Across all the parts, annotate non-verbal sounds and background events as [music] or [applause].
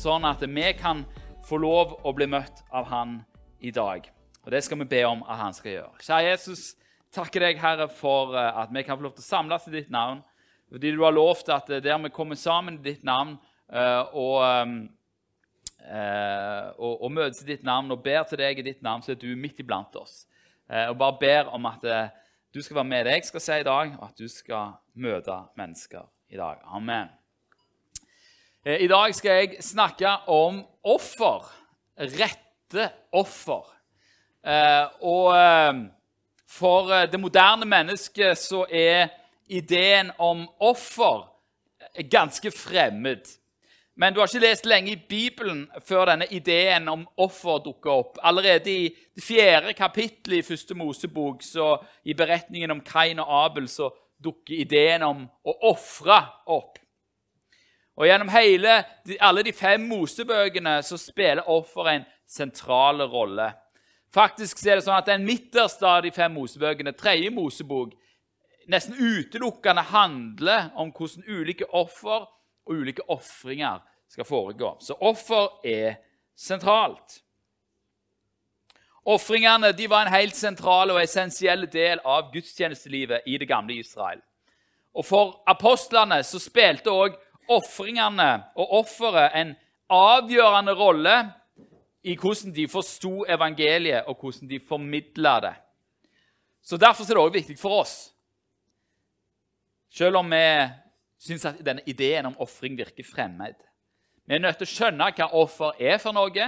sånn at vi kan få lov å bli møtt av Han i dag. Og det skal vi be om at Han skal gjøre. Kjære Jesus, takker deg, Herre, for eh, at vi kan få lov til å samles i ditt navn. Fordi du har lovt at eh, der vi kommer sammen i ditt navn eh, og, og, og møtes i ditt navn og ber til deg i ditt navn, så er du midt iblant oss. Og bare ber om at du skal være med det jeg skal si i dag, og at du skal møte mennesker i dag. Amen. I dag skal jeg snakke om offer. Rette offer. Og for det moderne mennesket så er ideen om offer ganske fremmed. Men du har ikke lest lenge i Bibelen før denne ideen om offer dukker opp. Allerede i det fjerde kapittelet i første Mosebok, så i beretningen om Kain og Abel, så dukker ideen om å ofre opp. Og Gjennom hele, alle de fem Mosebøkene så spiller offer en sentral rolle. Faktisk er det sånn at Den midterste av de fem Mosebøkene, tredje Mosebok, nesten utelukkende handler om hvordan ulike offer og ulike ofringer skal foregå. Så offer er sentralt. Ofringene var en helt sentral og essensiell del av gudstjenestelivet i det gamle Israel. Og For apostlene så spilte òg ofringene og offeret en avgjørende rolle i hvordan de forsto evangeliet, og hvordan de formidla det. Så Derfor er det òg viktig for oss selv om vi syns at denne ideen om ofring virker fremmed. Vi er nødt til å skjønne hva offer er for noe,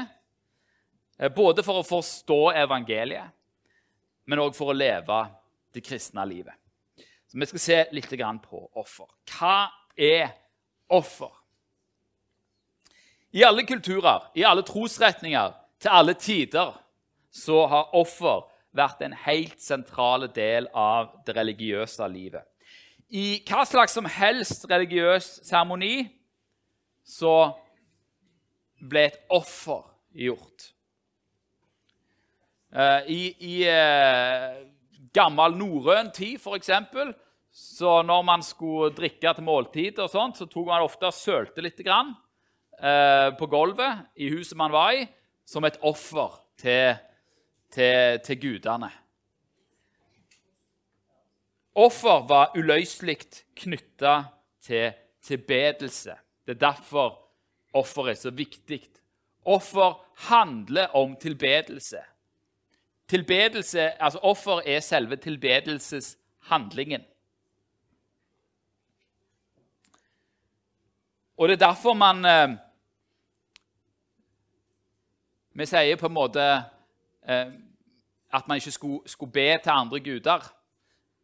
eh, både for å forstå evangeliet, men òg for å leve det kristne livet. Så Vi skal se litt på offer. Hva er offer? I alle kulturer, i alle trosretninger, til alle tider, så har offer vært en helt sentral del av det religiøse livet i hva slags som helst religiøs seremoni så ble et offer gjort. Eh, I, i uh, gammel norrøn tid, f.eks., så når man skulle drikke til måltid, og sånt, så tok man ofte og sølte litt grann, eh, på gulvet i huset man var i, som et offer til, til, til gudene. Offer var uløselig knytta til tilbedelse. Det er derfor offer er så viktig. Offer handler om tilbedelse. Tilbedelse, altså Offer er selve tilbedelseshandlingen. Og det er derfor man eh, Vi sier på en måte eh, at man ikke skulle, skulle be til andre guder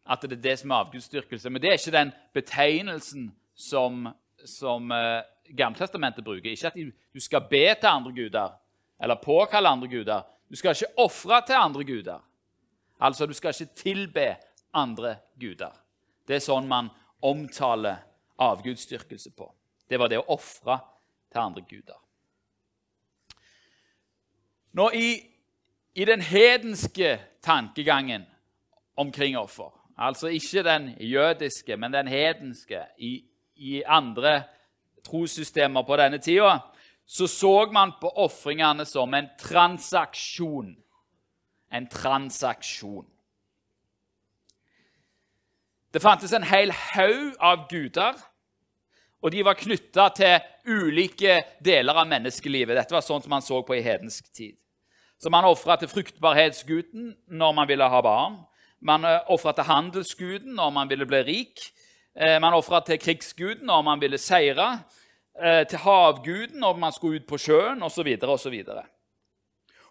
at det er det som er avgudsdyrkelse. Men det er ikke den betegnelsen som, som eh, Gamletestamentet bruker. Ikke at du skal be til andre guder eller påkalle andre guder. Du skal ikke ofre til andre guder. Altså, du skal ikke tilbe andre guder. Det er sånn man omtaler avgudsdyrkelse på. Det var det å ofre til andre guder. Nå, i, I den hedenske tankegangen omkring offer Altså ikke den jødiske, men den hedenske. I, i andre trossystemer på denne tida så så man på ofringene som en transaksjon. En transaksjon. Det fantes en hel haug av guder, og de var knytta til ulike deler av menneskelivet. Dette var sånn som man så på i hedensk tid. Så man ofra til fruktbarhetsguden når man ville ha barn. Man eh, ofra til handelsguden når man ville bli rik. Eh, man ofra til krigsguden når man ville seire. Eh, til havguden når man skulle ut på sjøen, osv. osv.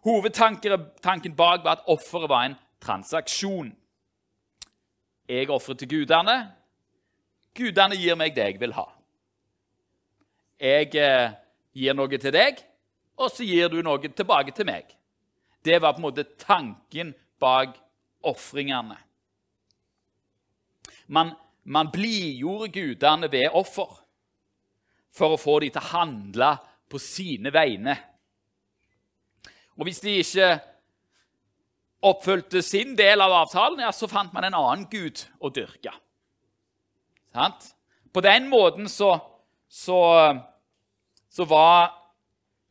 Hovedtanken bak var at offeret var en transaksjon. Jeg ofrer til gudene. Gudene gir meg det jeg vil ha. Jeg gir noe til deg, og så gir du noe tilbake til meg. Det var på en måte tanken bak ofringene. Man, man blidgjorde gudene ved offer for å få dem til å handle på sine vegne. Og hvis de ikke oppfylte sin del av avtalen, ja, så fant man en annen gud å dyrke. Sant? På den måten så, så, så var,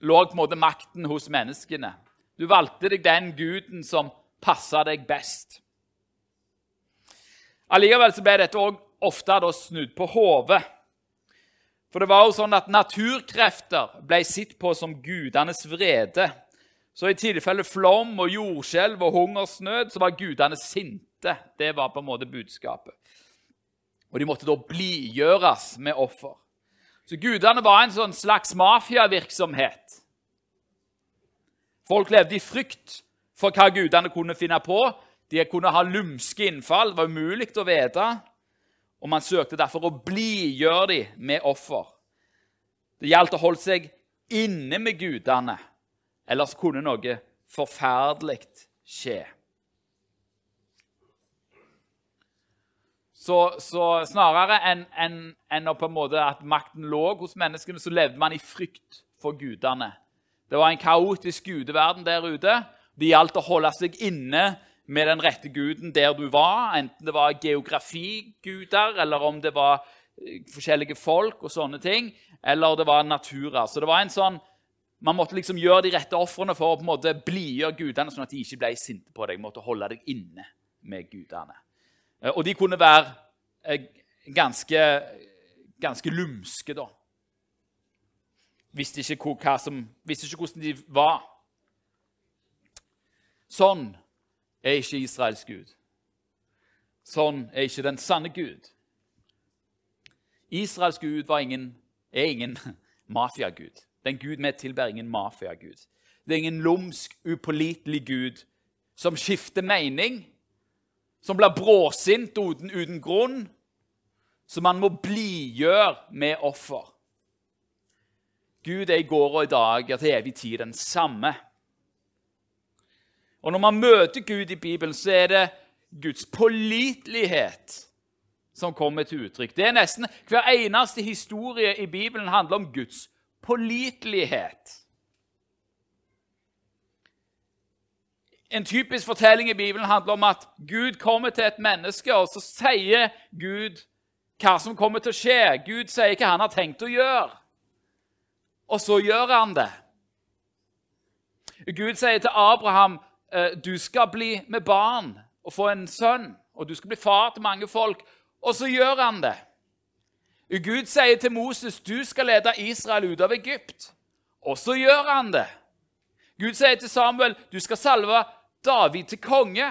lå på en måte makten hos menneskene. Du valgte deg den guden som passa deg best. Allikevel så ble dette også ofte da snudd på hodet. For det var jo sånn at naturkrefter ble sett på som gudenes vrede. Så i tilfelle flom og jordskjelv og hungersnød så var gudene sinte. Det var på en måte budskapet. Og de måtte da blidgjøres med offer. Så gudene var en sånn slags mafiavirksomhet. Folk levde i frykt for hva gudene kunne finne på. De kunne ha lumske innfall, det var umulig å vite. Og man søkte derfor å blidgjøre dem med offer. Det gjaldt å holde seg inne med gudene, ellers kunne noe forferdelig skje. Så, så snarere enn en, en at makten lå hos menneskene, så levde man i frykt for gudene. Det var en kaotisk gudeverden der ute. Det gjaldt å holde seg inne med den rette guden der du var, enten det var geografiguder, eller om det var eh, forskjellige folk og sånne ting, eller det var naturer. Så det var en sånn, Man måtte liksom gjøre de rette ofrene for å på en måte blidgjøre gudene, sånn at de ikke ble sinte på deg. måtte holde deg inne med gudene. Eh, og de kunne være eh, ganske, ganske lumske, da. Visste ikke, som, visste ikke hvordan de var. Sånn er ikke Israels Gud. Sånn er ikke den sanne Gud. Israels Gud ingen, er ingen [laughs] mafiagud. Den Gud vi tilber, ingen mafiagud. Det er ingen lumsk, upålitelig Gud som skifter mening som blir bråsint uten, uten grunn, som man må blidgjøre med offer. Gud er i går og i dag og til evig tid den samme. Og Når man møter Gud i Bibelen, så er det Guds pålitelighet som kommer til uttrykk. Det er nesten Hver eneste historie i Bibelen handler om Guds pålitelighet. En typisk fortelling i Bibelen handler om at Gud kommer til et menneske, og så sier Gud hva som kommer til å skje. Gud sier hva han har tenkt å gjøre, og så gjør han det. Gud sier til Abraham eh, du skal bli med barn og få en sønn, og du skal bli far til mange folk, og så gjør han det. Gud sier til Moses du skal lede Israel ut av Egypt, og så gjør han det. Gud sier til Samuel du skal salve David til konge.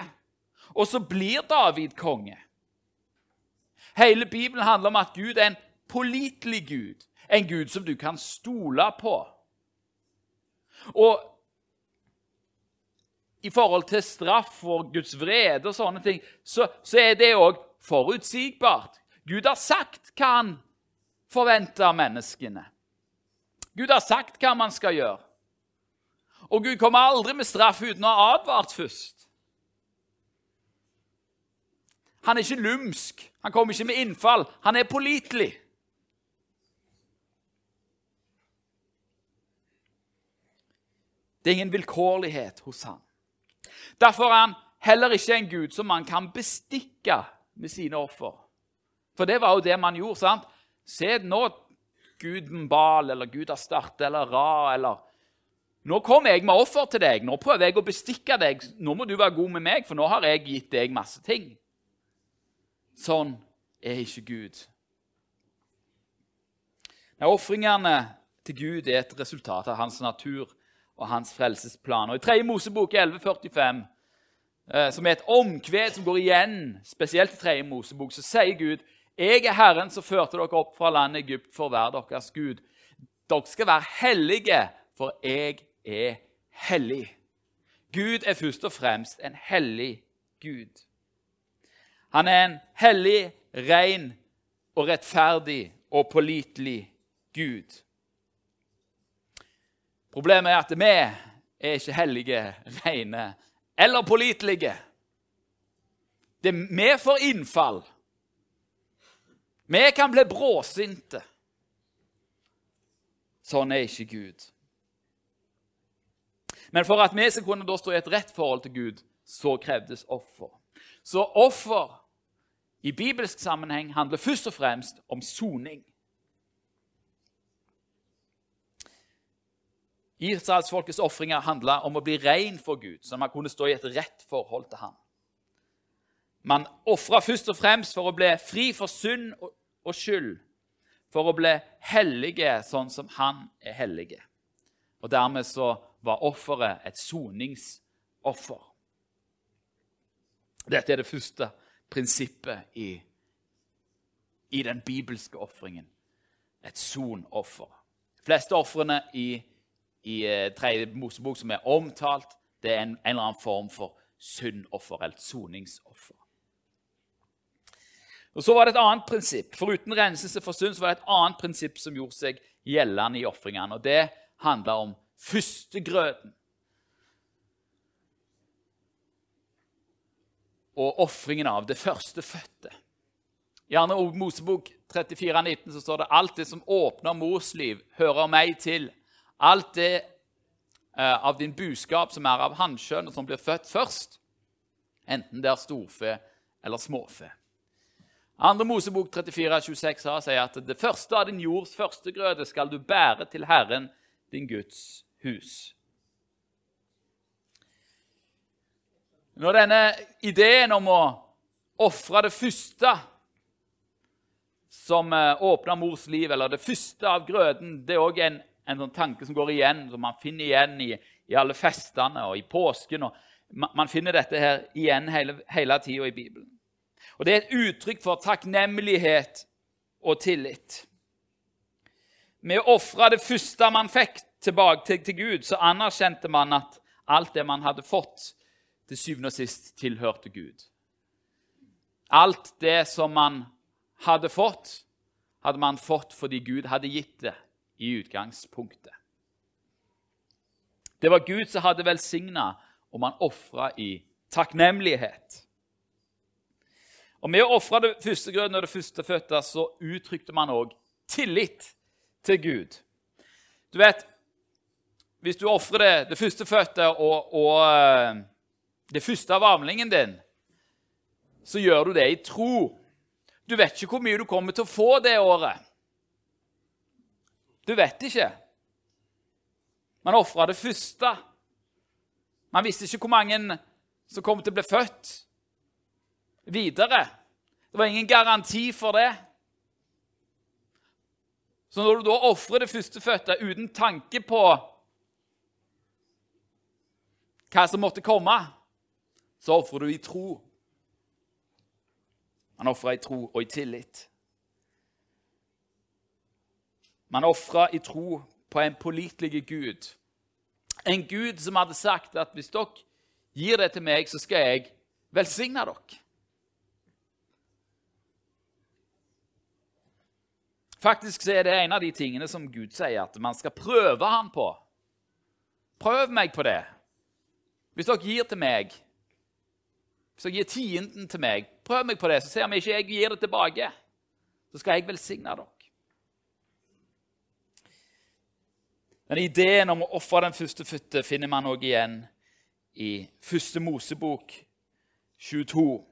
Og så blir David konge. Hele Bibelen handler om at Gud er en pålitelig Gud, en Gud som du kan stole på. Og i forhold til straff og Guds vrede og sånne ting, så, så er det òg forutsigbart. Gud har sagt hva han forventer av menneskene. Gud har sagt hva man skal gjøre. Og Gud kommer aldri med straff uten å ha advart først. Han er ikke lumsk, han kommer ikke med innfall. Han er pålitelig. Det er ingen vilkårlighet hos han. Derfor er han heller ikke en gud som man kan bestikke med sine offer. For det var jo det man gjorde. sant? Se nå Gud Bal eller Gud Astarte eller Ra eller nå kommer jeg med offer til deg. Nå prøver jeg å bestikke deg. Nå må du være god med meg, for nå har jeg gitt deg masse ting. Sånn er ikke Gud. Ofringene til Gud er et resultat av hans natur og hans frelsesplan. Og I 3. Mosebok 1145, eh, som er et omkved som går igjen, spesielt i 3. Mosebok, så sier Gud jeg er Herren som førte dere opp fra landet Egypt for å være deres Gud. Dere skal være hellige, for jeg er hellig. Gud er først og fremst en hellig Gud. Han er en hellig, ren og rettferdig og pålitelig Gud. Problemet er at vi er ikke hellige, rene eller pålitelige. Det er vi får innfall. Vi kan bli bråsinte. Sånn er ikke Gud. Men for at vi skal kunne da stå i et rett forhold til Gud, så krevdes offer. Så offer i bibelsk sammenheng handler først og fremst om soning. Israelsfolkets ofringer handla om å bli ren for Gud, så man kunne stå i et rett forhold til ham. Man ofra først og fremst for å bli fri for synd og skyld, for å bli hellige sånn som han er hellige. Og Dermed så var offeret et soningsoffer. Dette er det første prinsippet i, i den bibelske ofringen. Et sonoffer. De fleste ofrene i, i eh, tredje Mosebok som er omtalt, det er en, en eller annen form for syndoffer eller soningsoffer. Og Så var det et annet prinsipp. Foruten renselse for synd så var det et annet prinsipp som gjorde seg gjeldende i ofringene. og Det handla om førstegrøten. Og ofringen av det førstefødte. I 2. Mosebok 34, 19 så står det alt det som åpner mors liv, hører meg til. Alt det eh, av din buskap som er av hannkjønn, og som blir født først, enten det er storfe eller småfe. Andre Mosebok 34, 26 sier at det første av din jords førstegrøde skal du bære til Herren, din Guds hus. Når denne ideen om å ofre det første som åpna åpner mors liv, eller det første av grøden, det er òg en, en sånn tanke som går igjen, som man finner igjen i, i alle festene og i påsken. og man, man finner dette her igjen hele, hele tida i Bibelen. Og Det er et uttrykk for takknemlighet og tillit. Med å ofre det første man fikk tilbake til, til, Gud, så anerkjente man at alt det man hadde fått, til syvende og sist tilhørte Gud. Alt det som man hadde fått, hadde man fått fordi Gud hadde gitt det i utgangspunktet. Det var Gud som hadde velsigna, og man ofra i takknemlighet. Og Med å ofre det førstegrøden og det førstefødte så uttrykte man òg tillit til Gud. Du vet, hvis du ofrer det, det førstefødte og, og eh, det første av armlingen din, så gjør du det i tro. Du vet ikke hvor mye du kommer til å få det året. Du vet ikke. Man ofra det første. Man visste ikke hvor mange som kom til å bli født videre. Det var ingen garanti for det. Så når du da ofrer det førstefødte uten tanke på hva som måtte komme, så ofrer du i tro. Man ofrer i tro og i tillit. Man ofra i tro på en pålitelig Gud. En Gud som hadde sagt at hvis dere gir det til meg, så skal jeg velsigne dere. Faktisk så er det en av de tingene som Gud sier at man skal prøve ham på. Prøv meg på det. Hvis dere gir til meg, hvis dere gir tienden til meg, prøv meg på det, så ser vi ikke jeg gir det tilbake. Så skal jeg velsigne dere. Men ideen om å ofre den førstefødte finner man òg igjen i første Mosebok 22,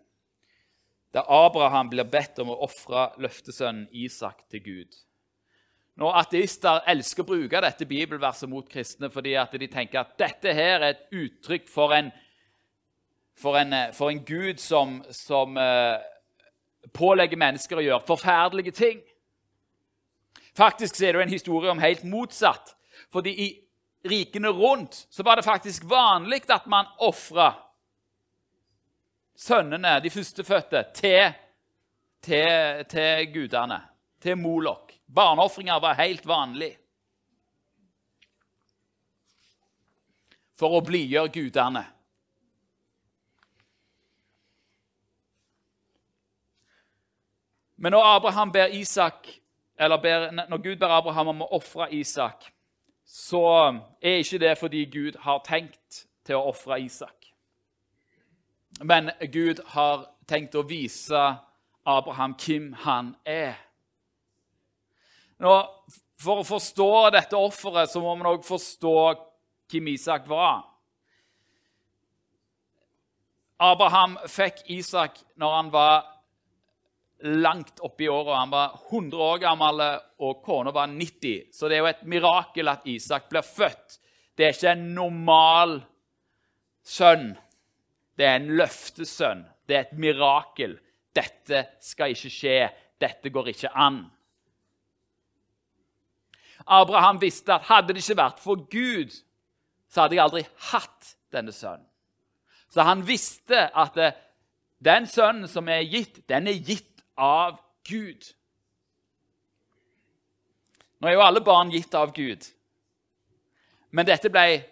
der Abraham blir bedt om å ofre løftesønnen Isak til Gud. Når ateister elsker å bruke dette bibelverset mot kristne fordi at de tenker at dette her er et uttrykk for en, for en, for en Gud som, som uh, pålegger mennesker å gjøre forferdelige ting. Faktisk er det jo en historie om helt motsatt. Fordi i rikene rundt så var det faktisk vanlig at man ofra sønnene, de førstefødte, til, til, til gudene, til Molok. Barneofringer var helt vanlig. For å blidgjøre gudene. Men når, ber Isak, ber, når Gud ber Abraham om å ofre Isak, så er ikke det fordi Gud har tenkt til å ofre Isak. Men Gud har tenkt å vise Abraham hvem han er. Nå, for å forstå dette offeret så må man òg forstå hvem Isak var. Abraham fikk Isak når han var langt oppe i åra. Han var 100 år gammel, og kona var 90. Så det er jo et mirakel at Isak blir født Det er ikke en normal sønn. Det er en løftesønn. Det er et mirakel. Dette skal ikke skje. Dette går ikke an. Abraham visste at hadde det ikke vært for Gud, så hadde jeg aldri hatt denne sønnen. Så han visste at den sønnen som er gitt, den er gitt av Gud. Nå er jo alle barn gitt av Gud. Men dette ble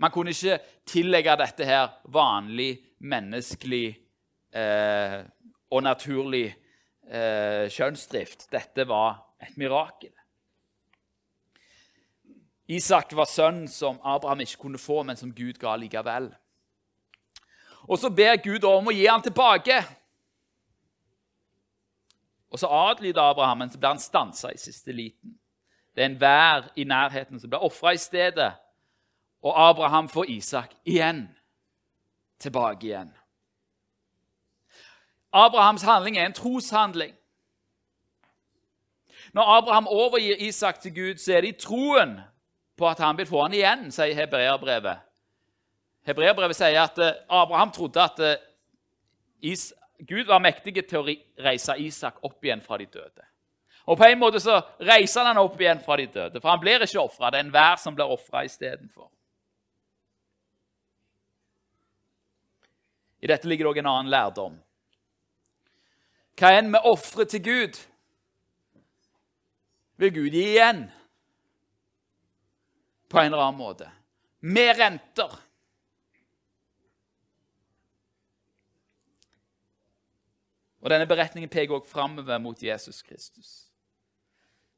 Man kunne ikke tillegge dette her vanlig, menneskelig eh, og naturlig eh, kjønnsdrift. Dette var et mirakel. Isak var sønnen som Abraham ikke kunne få, men som Gud ga likevel. Og så ber Gud om å gi ham tilbake. Og så adlyder Abraham, men så blir han stansa i siste liten. Det er en vær i nærheten som blir ofra i stedet. Og Abraham får Isak igjen tilbake igjen. Abrahams handling er en troshandling. Når Abraham overgir Isak til Gud, så er det i troen på at han vil få han igjen, sier hebreerbrevet. Hebreerbrevet sier at eh, Abraham trodde at eh, Gud var mektig til å reise Isak opp igjen fra de døde. Og På en måte så reiser han opp igjen fra de døde, for han blir ikke ofra. Det er enhver som blir ofra istedenfor. I dette ligger det òg en annen lærdom. Hva enn vi ofrer til Gud, vil Gud gi igjen på en eller annen måte. Med renter. Og Denne beretningen peker også framover mot Jesus Kristus.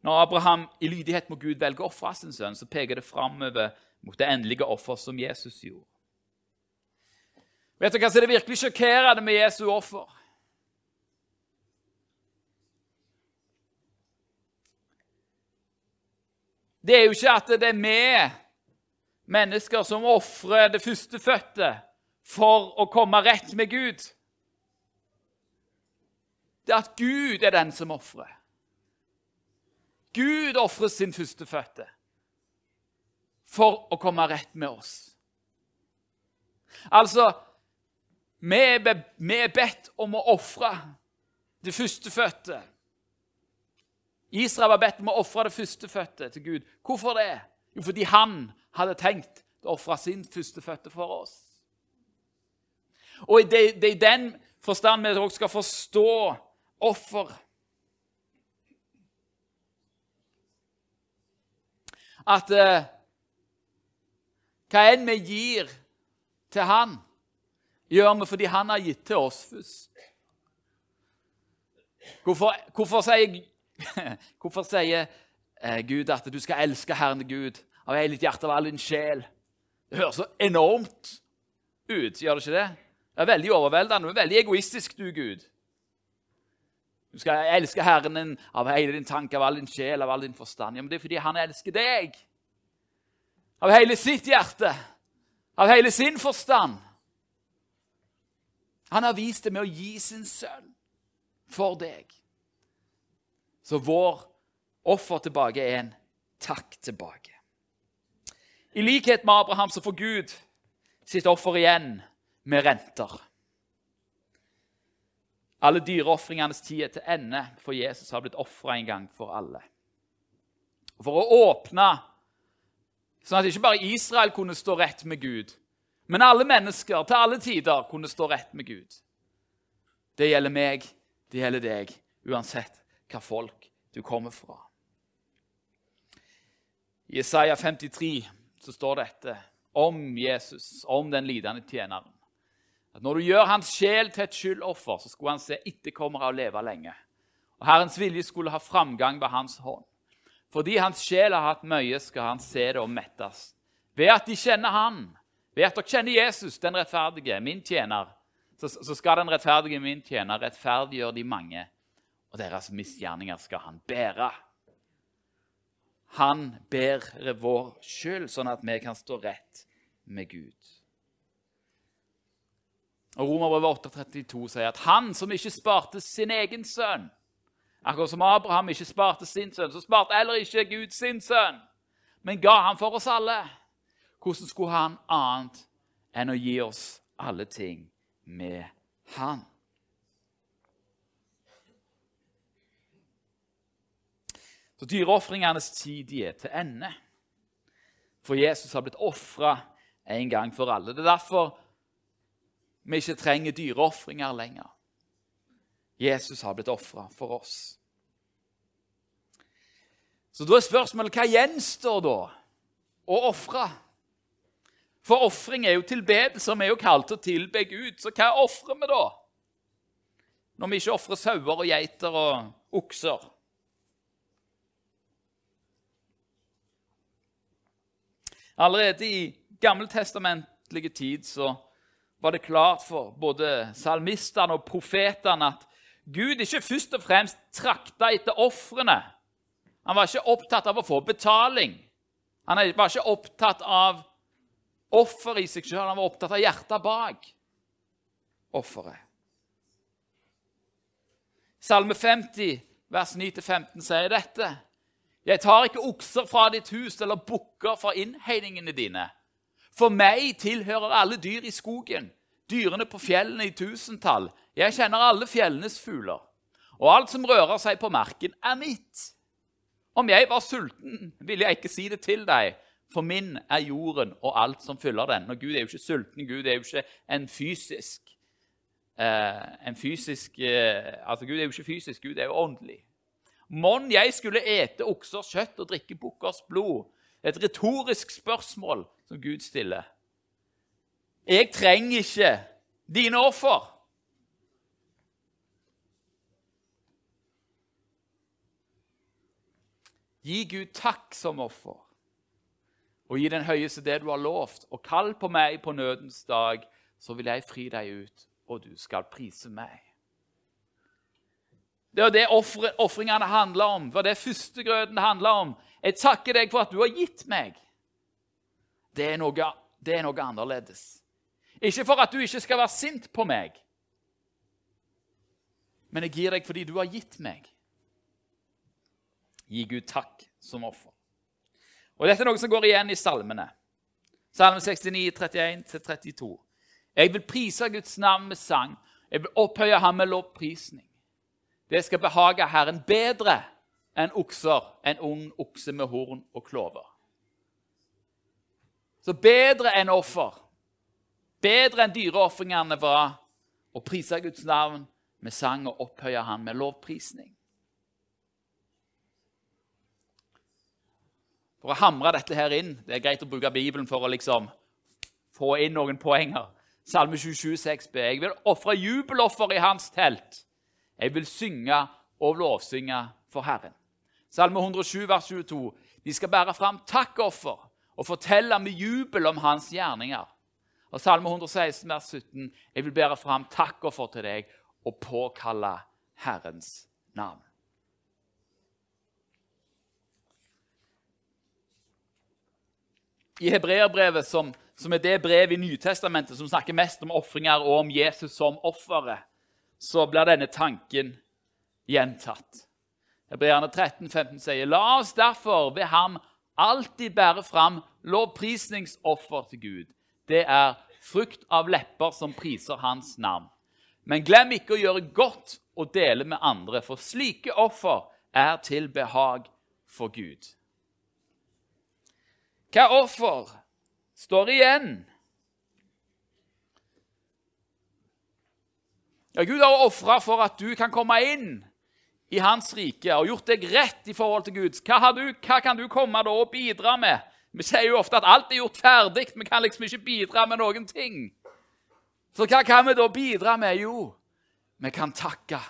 Når Abraham i lydighet mot Gud velger å ofre sin sønn, så peker det framover mot det endelige offer som Jesus gjorde. Vet du hva som er det virkelig sjokkerende med Jesu offer? Det er jo ikke at det er vi mennesker som ofrer det førstefødte for å komme rett med Gud det er at Gud er den som ofrer. Gud ofrer sin førstefødte for å komme rett med oss. Altså Vi er bedt om å ofre det førstefødte. Israel var bedt om å ofre det førstefødte til Gud. Hvorfor det? Jo, fordi han hadde tenkt å ofre sin førstefødte for oss. Og det, er i den forstand vi også skal forstå offer. At eh, hva enn vi gir til Han, gjør vi fordi Han har gitt til oss først. Hvorfor, hvorfor sier, [laughs] hvorfor sier eh, Gud at du skal elske Herren Gud av hele ditt hjerte og all din sjel? Det høres så enormt ut, gjør det ikke det? Det er veldig overveldende. Er veldig egoistisk, du, Gud. Du skal elske Herren din av hele din tanke, av all din sjel, av all din forstand. Ja, men det er fordi han elsker deg. Av hele sitt hjerte, av hele sin forstand. Han har vist det med å gi sin sønn for deg. Så vår offer tilbake er en takk tilbake. I likhet med Abraham så får Gud sitt offer igjen med renter. Alle dyreofringenes tid er til ende, for Jesus har blitt ofra en gang for alle. For å åpne sånn at ikke bare Israel kunne stå rett med Gud, men alle mennesker til alle tider kunne stå rett med Gud. Det gjelder meg, det gjelder deg, uansett hva folk du kommer fra. I Isaiah 53 så står dette om Jesus, om den lidende tjeneren. At Når du gjør hans sjel til et skyldoffer, så skulle han se etterkommere og leve lenge. Og Herrens vilje skulle ha framgang ved hans hånd. Fordi hans sjel har hatt mye, skal han se det og mettes. Ved at de kjenner han, ved at dere kjenner Jesus, den rettferdige, min tjener, så, skal den rettferdige min tjener rettferdiggjøre de mange, og deres misgjerninger skal han bære. Han bærer vår skyld, sånn at vi kan stå rett med Gud. Og Romerbrevet 8,32 sier at han som ikke sparte sin egen sønn Akkurat som Abraham ikke sparte sin sønn, så sparte heller ikke Gud sin sønn. men ga han for oss alle. Hvordan skulle han annet enn å gi oss alle ting med han? Så Dyreofringenes tid de er til ende. For Jesus har blitt ofra en gang for alle. Det er derfor vi ikke trenger dyreofringer lenger. Jesus har blitt ofra for oss. Så da er spørsmålet hva gjenstår da å ofre? For ofring er jo tilbedelse, vi er jo kalt til å tilbe Gud. Så hva ofrer vi da? Når vi ikke ofrer sauer og geiter og okser. Allerede i gammeltestamentlig tid så var det klart for både salmistene og profetene at Gud ikke først og fremst trakta etter ofrene. Han var ikke opptatt av å få betaling. Han var ikke opptatt av offer i seg sjøl, han var opptatt av hjertet bak offeret. Salme 50, vers 9-15 sier dette. Jeg tar ikke okser fra ditt hus eller bukker fra innhegningene dine. For meg tilhører alle dyr i skogen, dyrene på fjellene i tusentall. Jeg kjenner alle fjellenes fugler. Og alt som rører seg på marken, er mitt. Om jeg var sulten, ville jeg ikke si det til deg, for min er jorden og alt som fyller den. Og Gud er jo ikke sulten, Gud er jo ikke en fysisk eh, en fysisk, eh, altså Gud er jo ikke fysisk, Gud er jo åndelig. Mon jeg skulle ete oksers kjøtt og drikke bukkers blod? Et retorisk spørsmål som Gud stiller. Jeg trenger ikke dine offer. Gi Gud takk som offer, og gi den høyeste det du har lovt. Og kall på meg på nødens dag, så vil jeg fri deg ut, og du skal prise meg. Det var det ofringene handla om. Det var det førstegrøten handla om. Jeg takker deg for at du har gitt meg. Det er, noe, det er noe annerledes. Ikke for at du ikke skal være sint på meg, men jeg gir deg fordi du har gitt meg. Gi Gud takk som offer. Og Dette er noe som går igjen i salmene. Salme 69, 31-32. Jeg vil prise Guds navn med sang. Jeg vil opphøye ham med lovprisning. Det skal behage Herren bedre enn okser, en ung okse med horn og klover. Så bedre enn offer, bedre enn dyreofringene var å prise Guds navn med sang og opphøye Han med lovprisning. For å hamre dette her inn Det er greit å bruke Bibelen for å liksom få inn noen poenger. Salme 27, 6b. Jeg vil ofre jubeloffer i hans telt. Jeg vil synge og lovsynge for Herren. Salme 107, vers 22. De skal bære fram takkoffer og fortelle med jubel om hans gjerninger. Og Salme 116, vers 17. Jeg vil bære fram takkoffer til deg og påkalle Herrens navn. I hebreerbrevet, som, som, er det brevet i Nytestamentet som snakker mest om ofringer og om Jesus som offeret, så blir denne tanken gjentatt. Hebreerne 13, 15 sier, La oss derfor ved ham alltid bære fram lovprisningsoffer til Gud. Det er frukt av lepper som priser hans navn. Men glem ikke å gjøre godt og dele med andre, for slike offer er til behag for Gud. Hva offer står igjen Ja, Gud har ofra for at du kan komme inn i Hans rike og gjort deg rett i forhold til Gud. Hva, du, hva kan du komme da og bidra med? Vi sier jo ofte at alt er gjort ferdig. Vi kan liksom ikke bidra med noen ting. Så hva kan vi da bidra med? Jo, vi kan takke.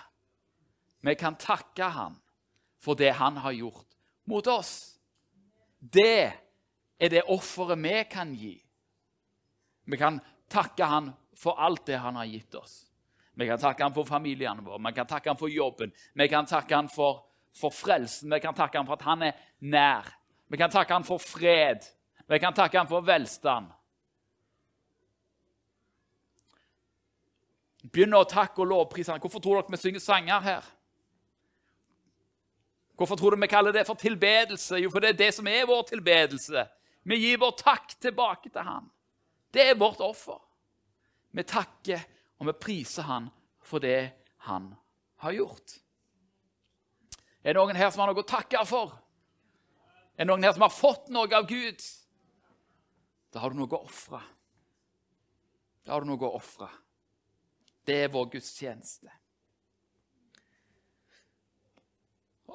Vi kan takke Han for det Han har gjort mot oss. Det er det offeret vi kan gi. Vi kan takke Han for alt det Han har gitt oss. Vi kan takke ham for familiene våre, vi kan takke ham for jobben, vi kan takke ham for, for frelsen, vi kan takke ham for at han er nær. Vi kan takke ham for fred, vi kan takke ham for velstand. Begynn å takke og lovprise ham. Hvorfor tror dere vi synger sanger her? Hvorfor tror du vi kaller det for tilbedelse? Jo, for det er det som er vår tilbedelse. Vi gir vår takk tilbake til ham. Det er vårt offer. Vi takker og vi priser Han for det Han har gjort. Er det noen her som har noe å takke for? Er det noen her som har fått noe av Gud? Da har du noe å ofre. Da har du noe å ofre. Det er vår gudstjeneste.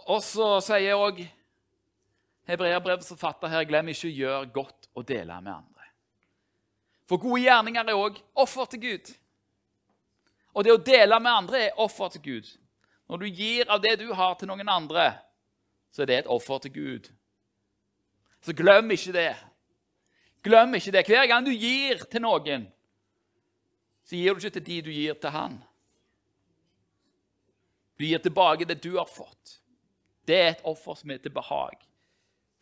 Og så sier òg hebreerbrevets forfatter her glem ikke å gjøre godt og dele med andre. For gode gjerninger er òg offer til Gud. Og det å dele med andre er offer til Gud. Når du gir av det du har, til noen andre, så er det et offer til Gud. Så glem ikke det. Glem ikke det. Hver gang du gir til noen, så gir du ikke til de du gir til han. Du gir tilbake det du har fått. Det er et offer som er til behag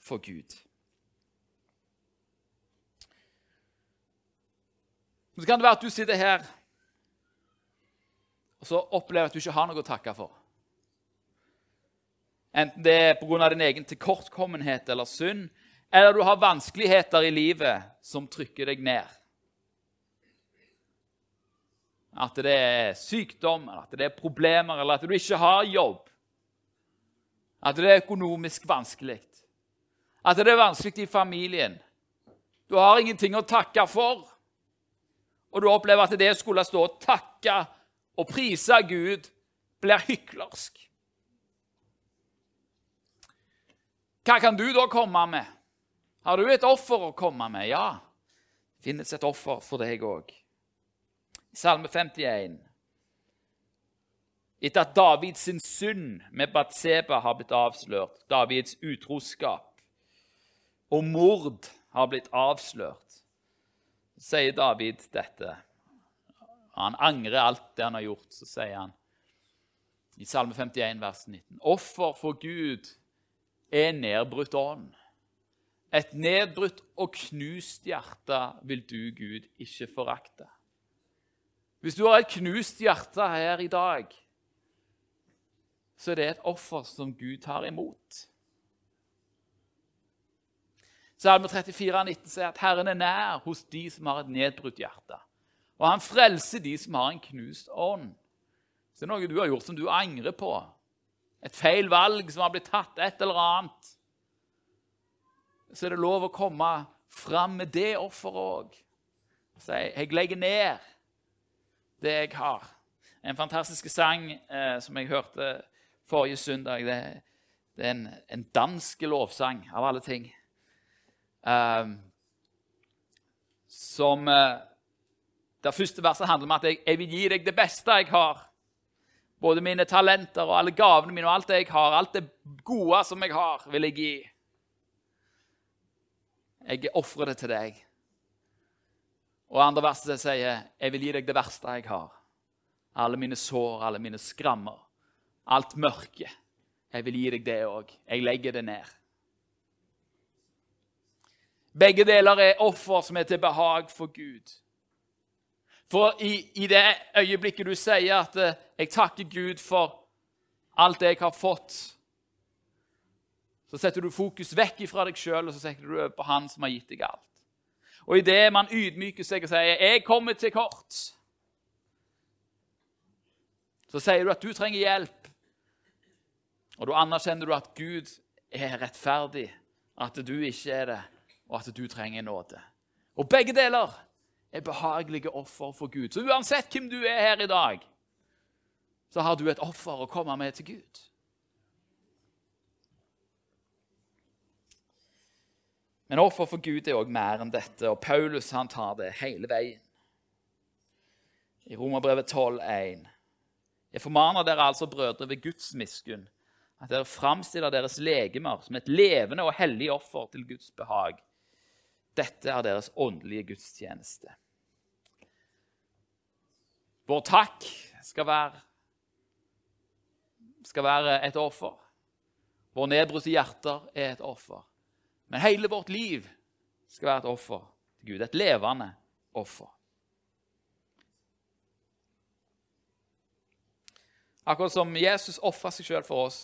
for Gud. Så kan det være at du sitter her så opplever at du ikke har noe å takke for. Enten det er pga. din egen tilkortkommenhet eller synd, eller du har vanskeligheter i livet som trykker deg ned. At det er sykdom, at det er problemer, eller at du ikke har jobb. At det er økonomisk vanskelig. At det er vanskelig i familien. Du har ingenting å takke for. Og du opplever at det skulle stå og takke og prise Gud blir hyklersk. Hva kan du da komme med? Har du et offer å komme med? Ja, det finnes et offer for deg òg. Salme 51. Etter at Davids synd med Batseba har blitt avslørt, Davids utroskap og mord har blitt avslørt, sier David dette. Han angrer alt det han har gjort. Så sier han i Salme 51, vers 19.: Offer for Gud er nedbrutt ånd. Et nedbrutt og knust hjerte vil du, Gud, ikke forakte. Hvis du har et knust hjerte her i dag, så er det et offer som Gud tar imot. Salme 34, 19 sier at Herren er nær hos de som har et nedbrutt hjerte. Og han frelser de som har en knust ånd. Så det er noe du har gjort som du angrer på. Et feil valg som har blitt tatt, et eller annet. Så er det lov å komme fram med det offeret òg. Si jeg legger ned det jeg har. En fantastisk sang eh, som jeg hørte forrige søndag. Det, det er en, en, dansk lovsang, av alle ting. Um, som uh, Det første verset handler om at jeg, jeg, vil gi deg det beste jeg har. Både mine talenter og alle gavene mine og alt det jeg har. Alt det gode som jeg har, vil jeg gi. Jeg ofrer det til deg. Og andre verset sier jeg vil gi deg det verste jeg har. Alle mine sår, alle mine skrammer, alt mørke. Jeg vil gi deg det òg. Jeg legger det ned. Begge deler er offer som er til behag for Gud. For i, i det øyeblikket du sier at eh, 'jeg takker Gud for alt det jeg har fått', så setter du fokus vekk fra deg sjøl og så setter du på Han som har gitt deg alt. Og idet man ydmyker seg og sier 'jeg kommer til kort', så sier du at du trenger hjelp. Og da anerkjenner du at Gud er rettferdig, at du ikke er det, og at du trenger nåde. Og begge deler er behagelige offer for Gud. Så uansett hvem du er her i dag, så har du et offer å komme med til Gud. Men offer for Gud er òg mer enn dette, og Paulus han tar det hele veien. I Romerbrevet 12,1.: Jeg formaner dere altså, brødre, ved Guds miskunn, at dere framstiller deres legemer som et levende og hellig offer til Guds behag. Dette er deres åndelige gudstjeneste. Vår takk skal være, skal være et offer. Våre nedbrutte hjerter er et offer. Men hele vårt liv skal være et offer til Gud. Et levende offer. Akkurat som Jesus ofra seg sjøl for oss,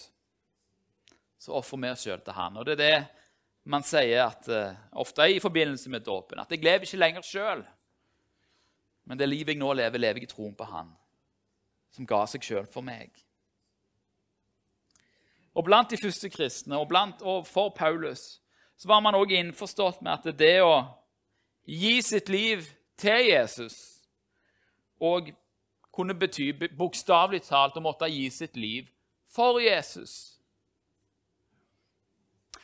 så ofrer vi oss sjøl til han. Og det er det man sier at, uh, ofte i forbindelse med dåpen. At jeg lever ikke lenger sjøl. Men det livet jeg nå lever, lever jeg i troen på Han som ga seg sjøl for meg. Og Blant de første kristne og, blant, og for Paulus så var man også innforstått med at det å gi sitt liv til Jesus og kunne bety bokstavelig talt å måtte gi sitt liv for Jesus.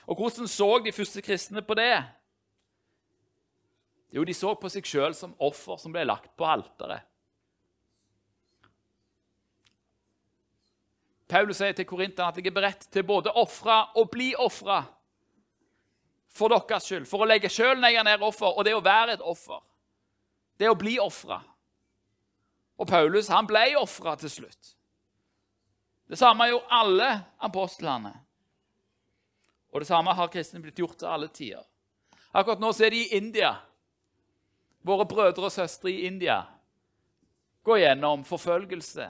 Og hvordan så de første kristne på det? Jo, de så på seg sjøl som offer som ble lagt på alteret. Paulus sier til korinterne at jeg er beredt til både å ofre og bli ofra for deres skyld. For å legge sjøl ned offer, og det å være et offer. Det å bli ofra. Og Paulus han ble ofra til slutt. Det samme gjorde alle apostlene. Og det samme har kristne blitt gjort til alle tider. Akkurat nå så er de i India våre brødre og søstre i India går gjennom forfølgelse.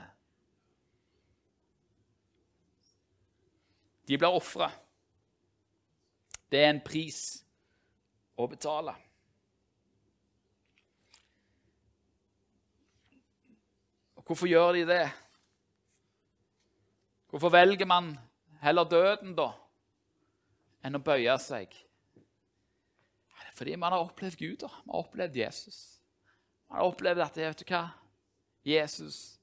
De blir ofre. Det er en pris å betale. Og hvorfor gjør de det? Hvorfor velger man heller døden, da, enn å bøye seg? Fordi man har opplevd Gud. da. Man har opplevd Jesus. Man har opplevd at vet du hva? Jesus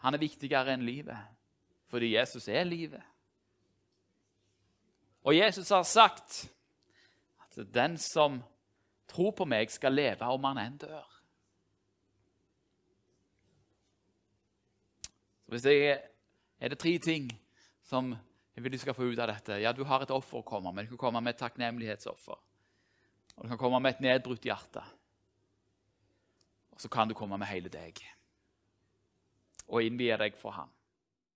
han er viktigere enn livet. Fordi Jesus er livet. Og Jesus har sagt at den som tror på meg, skal leve om han enn dør. Så hvis jeg, er det tre ting som jeg vil du skal få ut av dette? Ja, du har et offer å komme med. Du kan komme med et takknemlighetsoffer. Og du kan komme med et nedbrutt hjerte. Og så kan du komme med hele deg og innvie deg for ham.